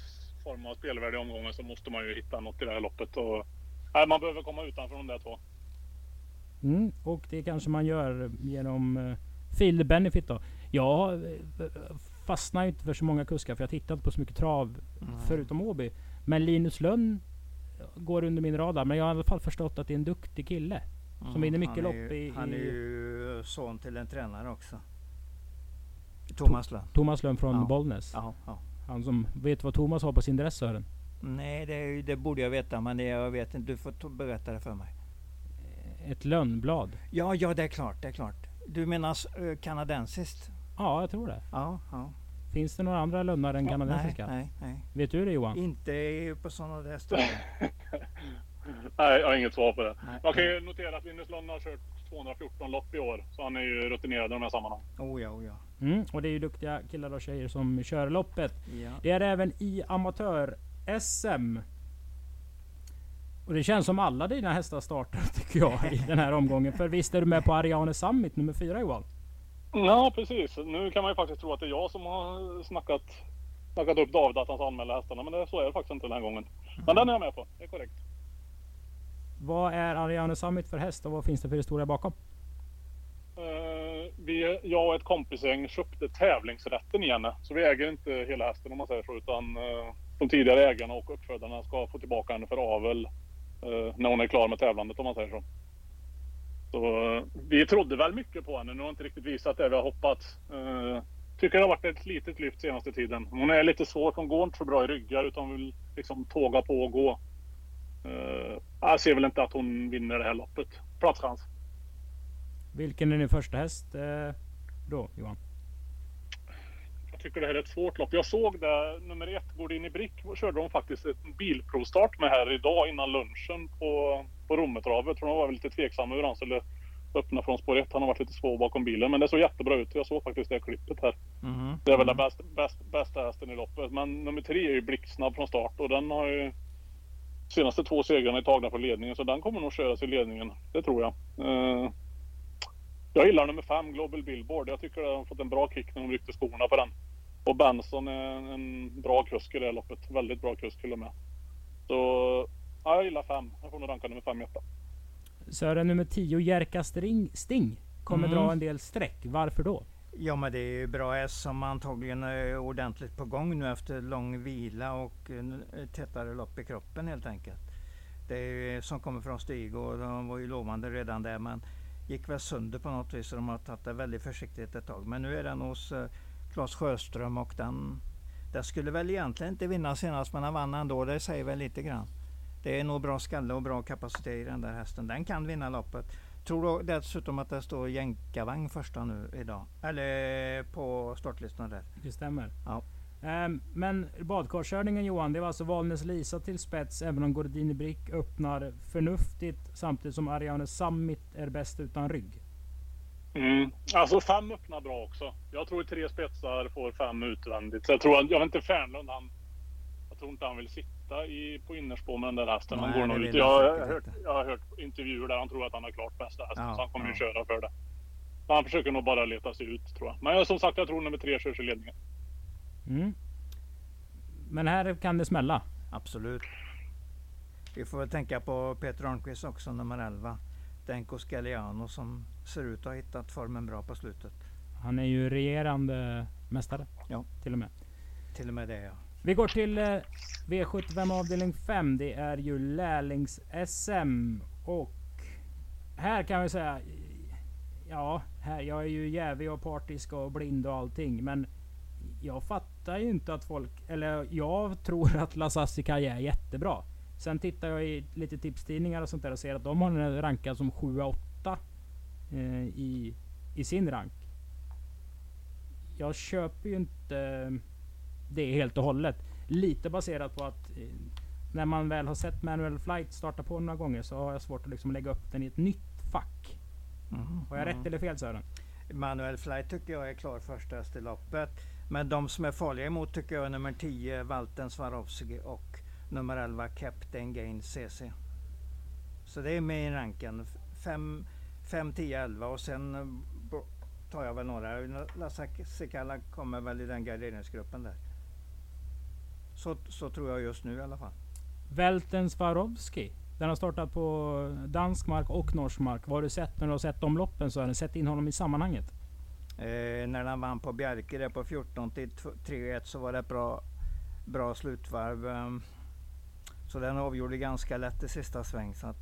form av spelvärde i omgången så måste man ju hitta något i det här loppet. Och, nej, man behöver komma utanför de där två. Mm, och det kanske man gör genom uh, Field Benefit då. Jag eh, fastnar ju inte för så många kuskar för jag tittar inte på så mycket trav Mm. förutom Åby. Men Linus Lönn går under min radar. Men jag har i alla fall förstått att det är en duktig kille. Som vinner mycket är lopp ju, i- Han är ju son till en tränare också. Thomas Lönn. Thomas Lönn från Ja. Bollnäs. Ja, ja. Han som vet vad Thomas har på sin dress Sören. Nej, det, ju- det borde jag veta, men det, jag vet inte. Du får berätta det för mig. Ett lönnblad. Ja, ja, det är klart, det är klart. Du menar eh, kanadensiskt? Ja, jag tror det. Ja, ja. Finns det några andra lönnar än nej, kanadensiska? nej, nej. Vet du det Johan? Inte på sådana där ställen. Nej, jag har inget svar på det. Nej. Man kan ju notera att Linus Lund har kört 214 lopp i år. Så han är ju rutinerad i de här sammanhangen. Oh ja, oh ja. Mm, och det är ju duktiga killar och tjejer som kör loppet. ja. Det är även i amatör-SM. Och det känns som alla dina hästar startar tycker jag i den här omgången. För visst är du med på Ariane Summit nummer fyra Johan? Ja, precis. Nu kan man ju faktiskt tro att det är jag som har snackat, snackat upp David att han ska anmäla hästarna. Men det, så är det faktiskt inte den här gången. Men den är jag med på. Det är korrekt. Vad är Ariane Summit för häst och vad finns det för historia bakom? Eh, vi, jag och ett kompisgäng köpte tävlingsrätten i henne. Så vi äger inte hela hästen om man säger så. Utan eh, de tidigare ägarna och uppfödarna ska få tillbaka henne för avel. eh, när hon är klar med tävlandet om man säger så. Så eh, vi trodde väl mycket på henne. Nu har hon inte riktigt visat det vi har hoppats. Eh, tycker det har varit ett litet lyft senaste tiden. Hon är lite svår. Hon går inte så bra i ryggar utan vill liksom tåga på och gå. Eh, jag ser väl inte att hon vinner det här loppet. Platschans. Vilken är din första häst då Johan? Jag tycker det här är ett svårt lopp. Jag såg det, nummer ett, går in i Brick, körde de faktiskt en bilprovstart med här idag innan lunchen på, på Rommetravet. För de var lite tveksamma hur han skulle öppna från spår ett. Han har varit lite svår bakom bilen. Men det såg jättebra ut. Jag såg faktiskt det klippet här. Mhm. Det är väl den bästa, bäst, bästa hästen i loppet. Men nummer tre är ju blixtsnabb från start och den har ju senaste två segrarna är tagna från ledningen. Så den kommer nog köras i ledningen. Det tror jag. Eh, jag gillar nummer fem, Global Billboard. Jag tycker de har fått en bra kick när de ryckte skorna på den. Och Benson är en, en bra kusk i det här loppet. Väldigt bra kusk till och med. Så ja, jag gillar fem. Jag får nog ranka nummer fem i etta. Sören nummer 10 Jerka Sting, Sting kommer Mm. dra en del streck. Varför då? Ja men det är ju bra häst som antagligen är ordentligt på gång nu efter lång vila och tätare lopp i kroppen helt enkelt. Det är, som kommer från Stig och de var ju lovande redan där men gick väl sönder på något vis. Så de har tagit det väldigt försiktigt ett tag. Men nu är den hos eh, Claes Sjöström och den, den skulle väl egentligen inte vinna senast men han vann ändå. Det säger väl lite grann. Det är nog bra skalle och bra kapacitet i den där hästen. Den kan vinna loppet. Tror du dessutom att det står jänkarvagn första nu idag? Eller på startlistan där. Det stämmer. Ja. Ehm, men badkarskörningen Johan, det var alltså Valnes Lisa till spets även om Gordini Brick öppnar förnuftigt samtidigt som Ariane Summit är bäst utan rygg. Mm. Alltså fem öppnar bra också. Jag tror tre spetsar får fem utvändigt. Så jag tror, jag vet inte Fernlund, han, jag tror inte han vill sitta i, på innerspår med den där hästen. Han går nog ut. Jag, har hört, inte. jag har hört intervjuer där han tror att han har klart bästa hästen. Ja, så han kommer ju ja. köra för det. Men han försöker nog bara leta sig ut tror jag. Men jag, som sagt, jag tror nummer tre körs i ledningen. Mm. Men här kan det smälla. Absolut. Vi får väl tänka på Peter Arnqvist också, nummer 11. Denko Scaliano som ser ut att ha hittat formen bra på slutet. Han är ju regerande mästare. Ja. Till och med. Till och med det ja. Vi går till eh, V75 avdelning 5. Det är ju lärlings-SM. Och här kan vi säga... Ja, här, jag är ju jävig och partisk och blind och allting. Men jag fattar ju inte att folk... Eller jag tror att Lasassi är jättebra. Sen tittar jag i lite tipstidningar och sånt där och ser att de har den rankad som 7-8 eh, i, i sin rank. Jag köper ju inte det helt och hållet. Lite baserat på att eh, när man väl har sett Manual Flight starta på några gånger så har jag svårt att liksom lägga upp den i ett nytt fack. Mhm, Har jag rätt eller fel Sören? Manuel Flight tycker jag är klar första häst i loppet. Men de som är farliga emot tycker jag är nummer 10 Valten Swarovski och nummer 11 Captain Gain CC. Så det är med i ranken. 5, 5 10, 11 och sen eh, tar jag väl några. Lassa Sikala kommer väl i den garderingsgruppen där. Så, så tror jag just nu i alla fall. Velten Swarovski. Den har startat på dansk mark och norsk mark. Vad har du sett när du har sett de loppen Sören? Sett in honom i sammanhanget? Eh, när han vann på Bjerke där på 14 till 3-1 så var det ett bra, bra slutvarv. ehm. så den avgjorde ganska lätt i sista sväng. Så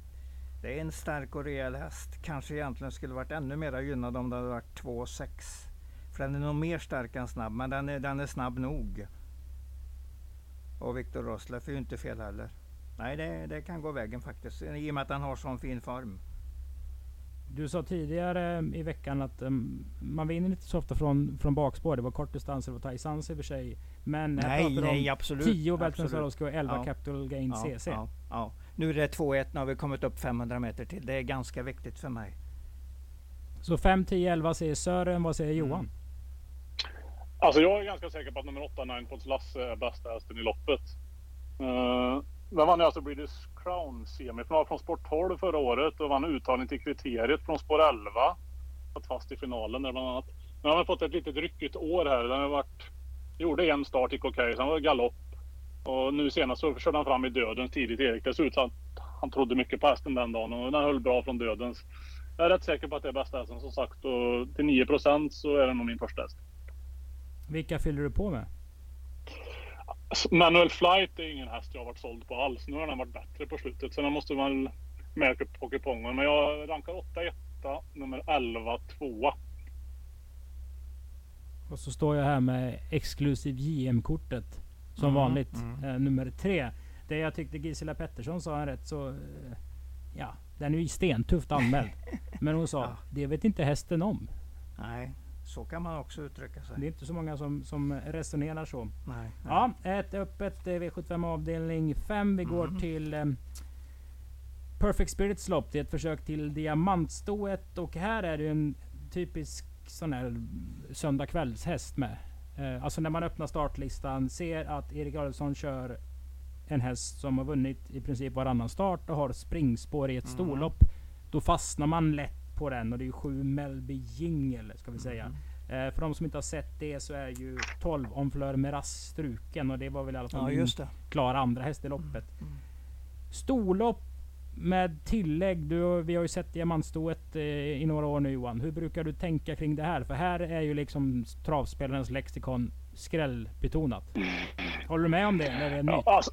det är en stark och rejäl häst. Kanske egentligen skulle varit ännu mer gynnad om det hade varit 2-6. För den är nog mer stark än snabb, men den är, den är snabb nog. Och Viktor Rosleff är ju inte fel heller. Nej, det, det kan gå vägen faktiskt. I och med att han har sån fin form. Du sa tidigare i veckan att um, man vinner inte så ofta från, från bakspår. Det var kortdistanser och Taisans i och för sig. Men Nej, pratar vi om nej, absolut. 10 Velten absolut. Swarovski och 11 Ja. Capital Gain CC. Ja, ja. Nu är det 2-1, nu har vi kommit upp 500 meter till. Det är ganska viktigt för mig. Så 5, 10, 11 säger Sören. Vad säger Mm. Johan? Alltså jag är ganska säker på att nummer 8, Ninepots Lasse, är bästa hästen i loppet. Eh, uh, den vann ju alltså British Crown semifinal från spår 12 förra året och vann uttagning till kriteriet från spår 11. Satt fast i finalen där bland annat. Nu har han fått ett litet ryckigt år här. Den har varit, gjorde en start, gick okej, sen var det galopp. Och nu senast så körde han fram i dödens tidigt Erik. Det såg ut som att han trodde mycket på hästen den dagen och den höll bra från dödens. Jag är rätt säker på att det är bästa hästen som sagt och till 9% så är det nog min första häst. Vilka fyller du på med? Manuel Flight är ingen häst jag har varit såld på alls. Nu har den varit bättre på slutet. Så den måste man märka på kupongen. Men jag rankar 8 etta, nummer 11 tvåa. Och så står jag här med exklusiv JM-kortet. Som Mm, vanligt. mm. Eh, nummer tre. Det jag tyckte Gisela Pettersson sa en rätt så... Eh, ja, den är ju stentufft anmäld. Men hon sa, Ja. det vet inte hästen om. Nej, så kan man också uttrycka sig. Det är inte så många som, som resonerar så. Nej, nej. Ja, ett öppet eh, V75 avdelning 5. Vi går Mhm. till eh, Perfect Spirits lopp. Det är ett försök till diamantstoet. Och här är det en typisk sån här söndagkvällshäst med. Eh, alltså när man öppnar startlistan, ser att Erik Adolfsson kör en häst som har vunnit i princip varannan start och har springspår i ett Mhm. storlopp. Då fastnar man lätt på den och det är ju sju Melby Jingle ska vi säga. Mm. Eh, för de som inte har sett det så är ju 12 om Fleur Meras struken och det var väl i alla fall Ja, min just det. klara andra häst i loppet. Mm. Storlopp med tillägg. Du, vi har ju sett diamantstoet eh, i några år nu Johan. Hur brukar du tänka kring det här? För här är ju liksom travspelarens lexikon skrällbetonat. Håller du med om det? Eller är det en Ja, alltså,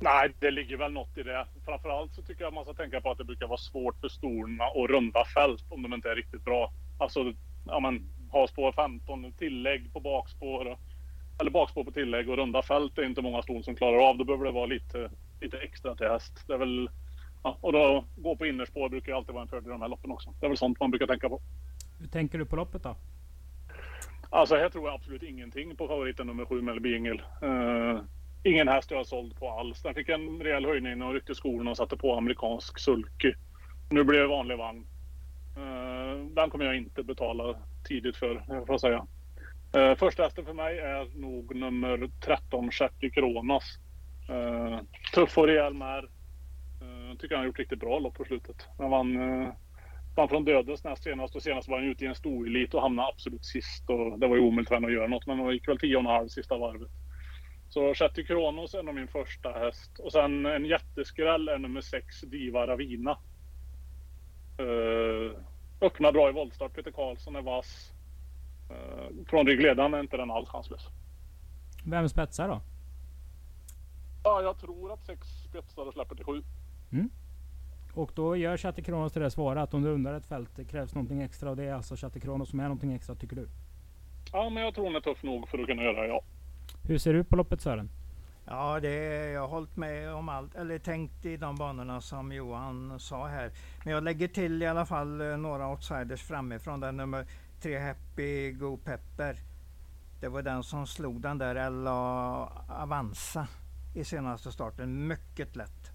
Nej, det ligger väl något i det. Framförallt så tycker jag man ska tänka på att det brukar vara svårt för storna och runda fält om de inte är riktigt bra. Alltså, ja men ha spår 15, tillägg på bakspår. Eller bakspår på tillägg och runda fält är inte många ston som klarar av. Då behöver det vara lite, lite extra till häst. Det är väl, ja, och då gå på innerspår brukar ju alltid vara en fördel i de här loppen också. Det är väl sånt man brukar tänka på. Hur tänker du på loppet då? Alltså här tror jag absolut ingenting på favoriten nummer 7 Melby Ingel. Uh, ingen häst jag har såld på alls. Den fick en rejäl höjning och ryckte skorna och satte på amerikansk sulky. Nu blir det vanlig vagn. Eh, den kommer jag inte betala tidigt för, eh, får jag säga. Eh, första hästen för mig är nog nummer 13, Shetty Kronas. Tuff och rejäl mär. Jag tycker han har gjort riktigt bra lopp på slutet. Han vann, vann från dödens näst senast och senast var han ute i en stor elit och hamnade absolut sist. Och det var ju omöjligt för honom att göra något men han gick väl 10,5 sista varvet. Så Shetty Kronos är nog min första häst. Och sen en jätteskräll är nummer 6 Diva Ravina. Uh, öppnar bra i voltstart. Peter Karlsson är vass. Uh, från ryggledaren är inte den alls chanslös. Vem spetsar då? Ja, jag tror att sex spetsar och släpper till sju. Mm. Och då gör Chatte Kronos till det svåra att om du undrar ett fält det krävs någonting extra och det är alltså Chatte Kronos som är någonting extra tycker du? Ja, men jag tror hon är tuff nog för att kunna göra det, ja. Hur ser du på loppet Sören? Ja, det, jag har hållit med om allt, eller tänkt i de banorna som Johan sa här. Men jag lägger till i alla fall eh, några outsiders framifrån. Den nummer tre Happy Go Pepper. Det var den som slog den där Ella Avanza i senaste starten. Mycket lätt.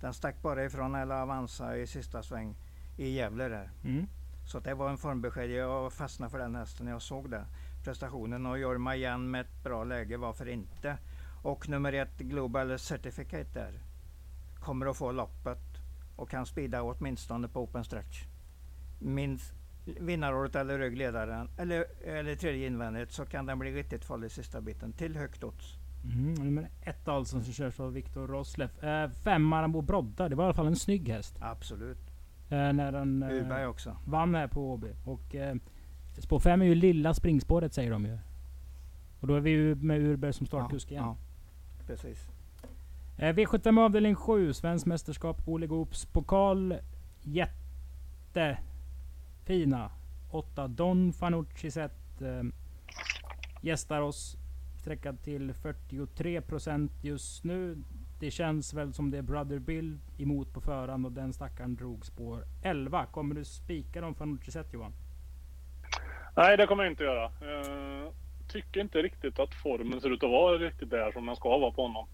Den stack bara ifrån Ella Avanza i sista sväng i Gävle där. Mm. Så det var en formbesked. Jag fastnade för den hästen när jag såg det. Prestationen och Jorma igen med ett bra läge, varför inte? Och nummer ett Global Certificate där. Kommer att få loppet och kan spida åtminstone på open stretch. Minst vinnaråret eller ryggledaren eller, eller tredje invändigt så kan den bli riktigt farlig sista biten till högt odds. Mm, nummer ett alltså som körs av Viktor Rosleff. Eh, fem Marabou Brodda. Det var i alla fall en snygg häst. Absolut. Eh, när den eh, också. vann här på Åby. Och eh, spår fem är ju lilla springspåret säger de ju. Och då är vi ju med Urberg som startkusk igen. Ja, precis. Eh, V75 avdelning 7, Svenskt mästerskap, Ole Goops pokal. Jättefina. 8 Don Fanucci set eh, gästar oss. Sträckad till 43% just nu. Det känns väl som det är Brother Bill emot på förhand och den stackaren drog spår 11. Kommer du spika Don Fanucci set Johan? Nej, det kommer jag inte göra. Uh, tycker inte riktigt att formen ser ut att vara riktigt där som den ska vara på honom.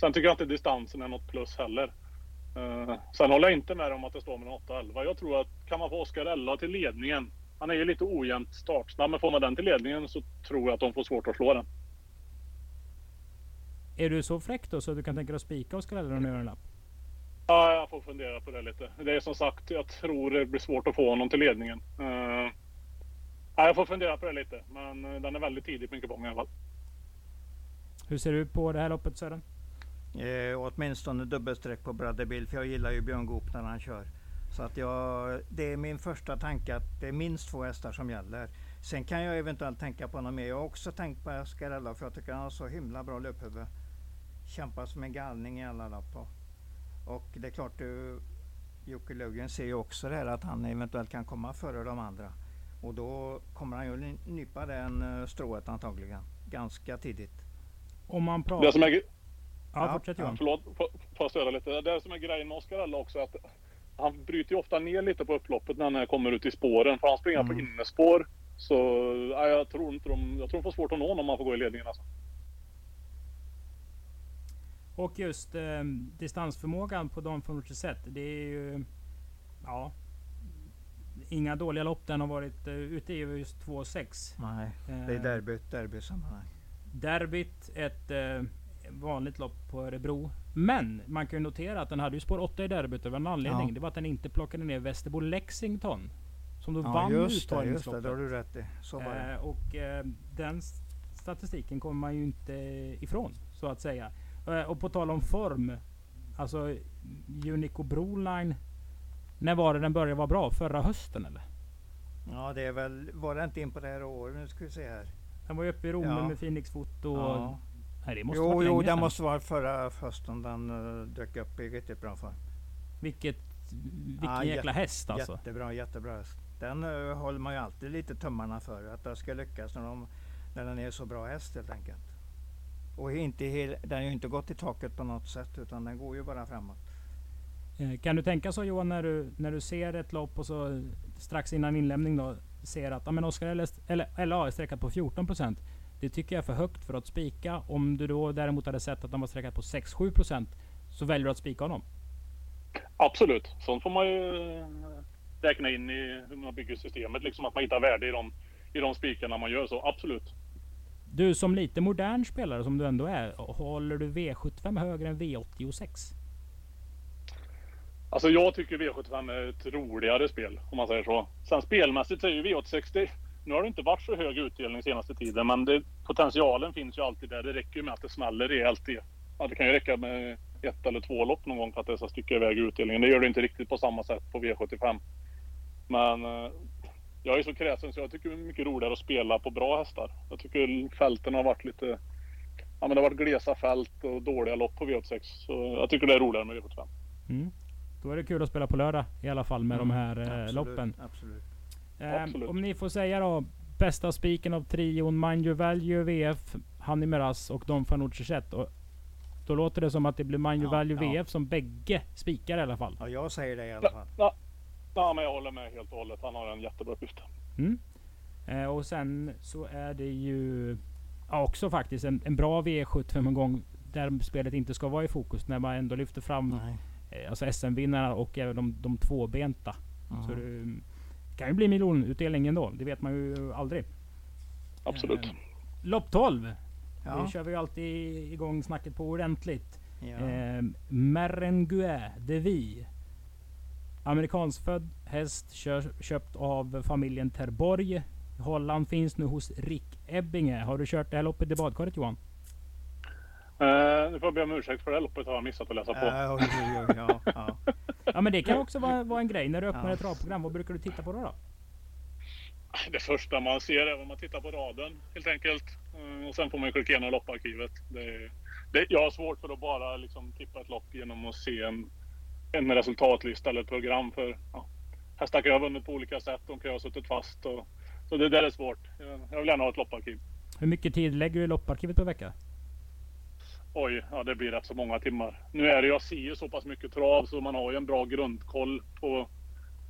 Sen tycker jag inte distansen är något plus heller. Uh, sen håller jag inte med om att det står mellan 8 och 11. Jag tror att kan man få Oscar Ella till ledningen. Han är ju lite ojämnt startsnabb, men får man den till ledningen så tror jag att de får svårt att slå den. Är du så fräck då så du kan tänka dig att spika Oscar eller om du gör en lapp? Ja, jag får fundera på det lite. Det är som sagt, jag tror det blir svårt att få honom till ledningen. Ja, jag får fundera på det lite, men uh, den är väldigt tidig på Inkebong i alla fall. Hur ser du på det här loppet Sören? Eh, åtminstone dubbelsträck på Brother Bill, för jag gillar ju Björn Goop när han kör. Så att jag, det är min första tanke att det är minst två hästar som gäller. Sen kan jag eventuellt tänka på något mer. Jag har också tänkt på Ascarella för jag tycker han har så himla bra löphuvud. Kämpar som en galning i alla lopp. Och det är klart, du, Jocke Löfgren ser ju också det här att han eventuellt kan komma före de andra. Och då kommer han ju nypa den eh, strået antagligen. Ganska tidigt. Om man pratar... Det som är, Ja, Ja, fortsätt Johan. Förlåt, får jag störa lite? Det som är grejen med Oscar också att han bryter ju ofta ner lite på upploppet när han kommer ut i spåren. För han springer Mm. på innespår. Så ja, jag tror inte de, jag tror de får svårt att nå honom om han får gå i ledningen alltså. Och just eh, distansförmågan på Don Fanucci set. Det är ju... Ja. Inga dåliga lopp den har varit eh, ute i just 2,6. Nej, det är Eh, derby, derbysammanhang. Derbyt, ett eh, vanligt lopp på Örebro. Men man kan ju notera att den hade ju spår 8 i derbyt. Var en anledning. Ja. Det var att den inte plockade ner Västerbo Lexington. Som då Ja, vann just det, just det. uttagningsloppet. Det har du rätt i. Så var det. Eh, och eh, den statistiken kommer man ju inte ifrån, så att säga. Eh, och på tal om form. Alltså Unico Broline. När var det den började vara bra? Förra hösten eller? Ja, det är väl, var det inte in på det här året? Nu ska vi se här. Den var ju uppe i Romme Ja. med Phoenix Foto. Ja, Nej, det måste Jo, jo, det måste vara förra hösten den uh, dök upp i riktigt bra form. Vilket, vilken Ah, jäkla häst alltså. Jättebra, jättebra häst. Den uh, håller man ju alltid lite tummarna för. Att det ska lyckas när, de, när den är så bra häst helt enkelt. Och inte den har ju inte gått i taket på något sätt utan den går ju bara framåt. Eh, Kan du tänka så Johan när du, när du ser ett lopp och så strax innan inlämning då ser att ah, men Oscar LS, eller LA är sträckat på 14%. Det tycker jag är för högt för att spika. Om du då däremot hade sett att de var sträckat på 6-7% så väljer du att spika honom. Absolut. Sånt får man ju eh, räkna in i hur man bygger systemet. Liksom att man hittar värde i de, i de spikarna man gör. Så absolut. Du som lite modern spelare som du ändå är, håller du V75 högre än V86? Alltså jag tycker V75 är ett roligare spel om man säger så. Sen spelmässigt så är ju V86 Nu har det inte varit så hög utdelning senaste tiden men det, potentialen finns ju alltid där. Det räcker ju med att det smäller rejält. i- Ja, det kan ju räcka med ett eller två lopp någon gång för att det ska sticka iväg utdelningen. Det gör det inte riktigt på samma sätt på V75. Men eh, jag är så kräsen så jag tycker det är mycket roligare att spela på bra hästar. Jag tycker fälten har varit lite... Ja men det har varit glesa fält och dåliga lopp på V86. Så jag tycker det är roligare med V75. Mm. Då är det kul att spela på lördag i alla fall med de här eh, absolut, loppen. Absolut. Eh, Absolut. om ni får säga då. Bästa spiken av trion Mind Your Value VF, Hanni Meras och Don Fanucci. Och Då låter det som att det blir Mind Your Ja, Value ja. VF som bägge spikar i alla fall. Ja, jag säger det i alla fall. Ja, ja, men jag håller med helt och hållet. Han har en jättebra uppgift. Mm. Eh, och sen så är det ju ja, också faktiskt en, en bra V75 en gång där spelet inte ska vara i fokus. När man ändå lyfter fram Nej. Eh, alltså SM-vinnarna och även de, de tvåbenta. Mm. Så det kan ju bli miljonutdelning ändå. Det vet man ju aldrig. Absolut. Eh, Lopp 12. Ja. Det kör vi ju alltid igång snacket på ordentligt. Ja. Eh, Merengue de Vi. Amerikansfödd häst köpt av familjen Terborg. Holland finns nu hos Rick Ebbinge. Har du kört det här loppet i badkaret Johan? Eh, nu får jag be om ursäkt för det här loppet har jag missat att läsa på. Äh, oj, oj, oj, ja, ja. Ja men det kan också vara, vara en grej. När du öppnar Ja. ett travprogram, vad brukar du titta på då? då? Det första man ser är vad man tittar på raden helt enkelt. Eh, och sen får man ju klicka igenom lopparkivet. Det, det, jag har svårt för att bara liksom tippa ett lopp genom att se en, en resultatlista eller ett program. För ja, hästar kan ju ha vunnit på olika sätt. De kan ju ha suttit fast. Och, så det där är svårt. Jag, jag vill gärna ha ett lopparkiv. Hur mycket tid lägger du i lopparkivet per vecka? Oj, ja det blir rätt så många timmar. Nu är det, jag ser ju så pass mycket trav så man har ju en bra grundkoll på,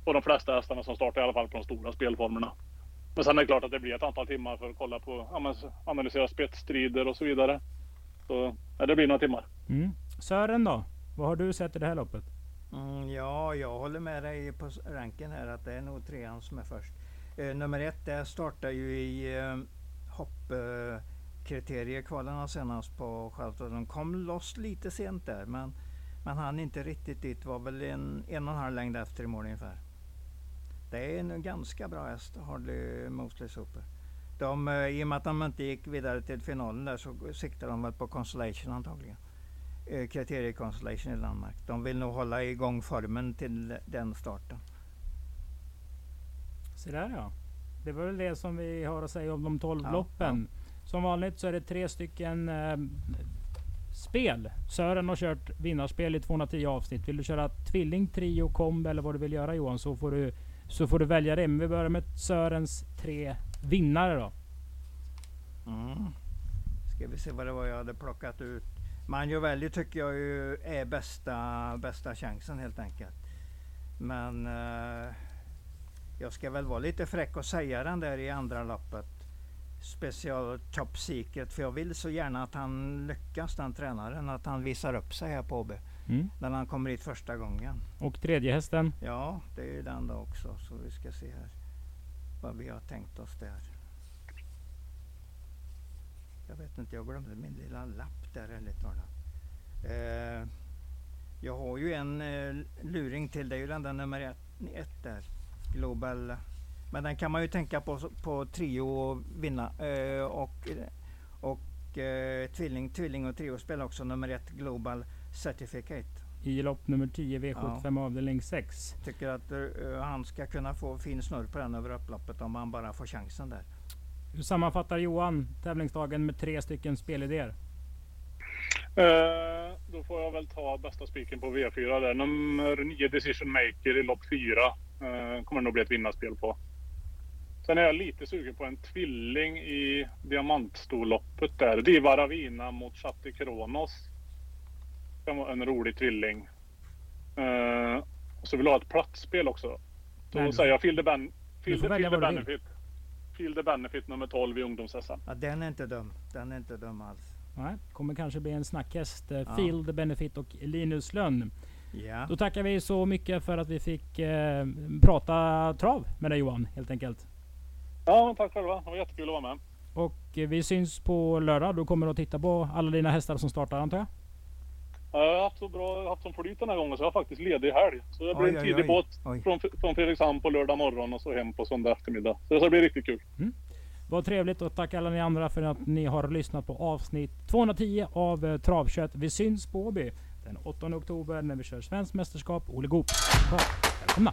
på de flesta hästarna som startar i alla fall på de stora spelformerna. Men sen är det klart att det blir ett antal timmar för att kolla på, analysera spetsstrider och så vidare. Så ja, det blir några timmar. Mm. Sören då? Vad har du sett i det här loppet? Mm, ja, jag håller med dig på ranken här att det är nog trean som är först. Eh, nummer ett där startar ju i eh, hoppkriteriekvalerna senast på Skellefteå. De kom loss lite sent där men man hann inte riktigt dit. var väl en, en och en halv längd efter i mål ungefär. Det är en ganska bra häst, Harley Mosley Super. De, eh, I och med att de inte gick vidare till finalen där så siktar de väl på Constellation antagligen eh, Kriterie Constellation i Danmark. De vill nog hålla igång formen till den starten. Se där ja. Det var väl det som vi har att säga om de 12 Ja, loppen. Som vanligt så är det tre stycken eh, spel. Sören har kört vinnarspel i 210 avsnitt. Vill du köra tvilling, trio, komb eller vad du vill göra Johan så får du, så får du välja det. Men vi börjar med Sörens tre vinnare då. Mm. Ska vi se vad det var jag hade plockat ut. Manjovelli tycker jag ju är bästa, bästa chansen helt enkelt. Men eh, jag ska väl vara lite fräck och säga den där i andra loppet. Special Top Secret. För jag vill så gärna att han lyckas den tränaren. Att han visar upp sig här på OB. Mm. När han kommer hit första gången. Och tredje hästen. Ja, det är ju den då också. Så vi ska se här vad vi har tänkt oss där. Jag vet inte, jag glömde min lilla lapp där ärligt talat. Eh, jag har ju en eh, luring till, det är ju den där nummer ett, ett där. Global. Men den kan man ju tänka på, på trio och vinna. Eh, och och eh, tvilling, tvilling och trio spelar också nummer ett Global Certificate. I lopp nummer 10 V75 avdelning 6. Tycker att eh, han ska kunna få fin snurr på den över upploppet om han bara får chansen där. Hur sammanfattar Johan tävlingsdagen med tre stycken spelidéer? Eh, då får jag väl ta bästa spiken på V4 där. Nummer 9 Decision Maker i lopp 4. Eh, kommer det nog bli ett vinnarspel på. Sen är jag lite sugen på en tvilling i diamantstorloppet där. Diva Ravina mot Chatti Kronos. Kan vara en rolig tvilling. Eh, så vill jag ha ett platsspel också. Då säger jag Feel the, ben, får the, feel the. Benefit. Feel the Benefit nummer 12 i ungdoms-SM. Ja, den är inte dum. Den är inte dum alls. Nej, kommer kanske bli en snackhäst. Eh, Ja. Field Benefit och Linus Lönn. Ja. Då tackar vi så mycket för att vi fick eh, prata trav med dig Johan, helt enkelt. Ja, tack själva. Det var jättekul att vara med. Och eh, vi syns på lördag. Du kommer att titta på alla dina hästar som startar antar jag? Jag har haft så bra haft som flyt den här gången så jag har faktiskt ledig helg. Så det blir Oj, en tidig oj. båt Oj. från, från Fredrikshamn på lördag morgon och så hem på söndag eftermiddag. Så det blir riktigt kul. Vad trevligt och tack alla ni andra för att ni har lyssnat på avsnitt 210 av eh, Travkött. Vi syns på Åby den 8 oktober när vi kör svenskt mästerskap. Ole Goop. Välkomna!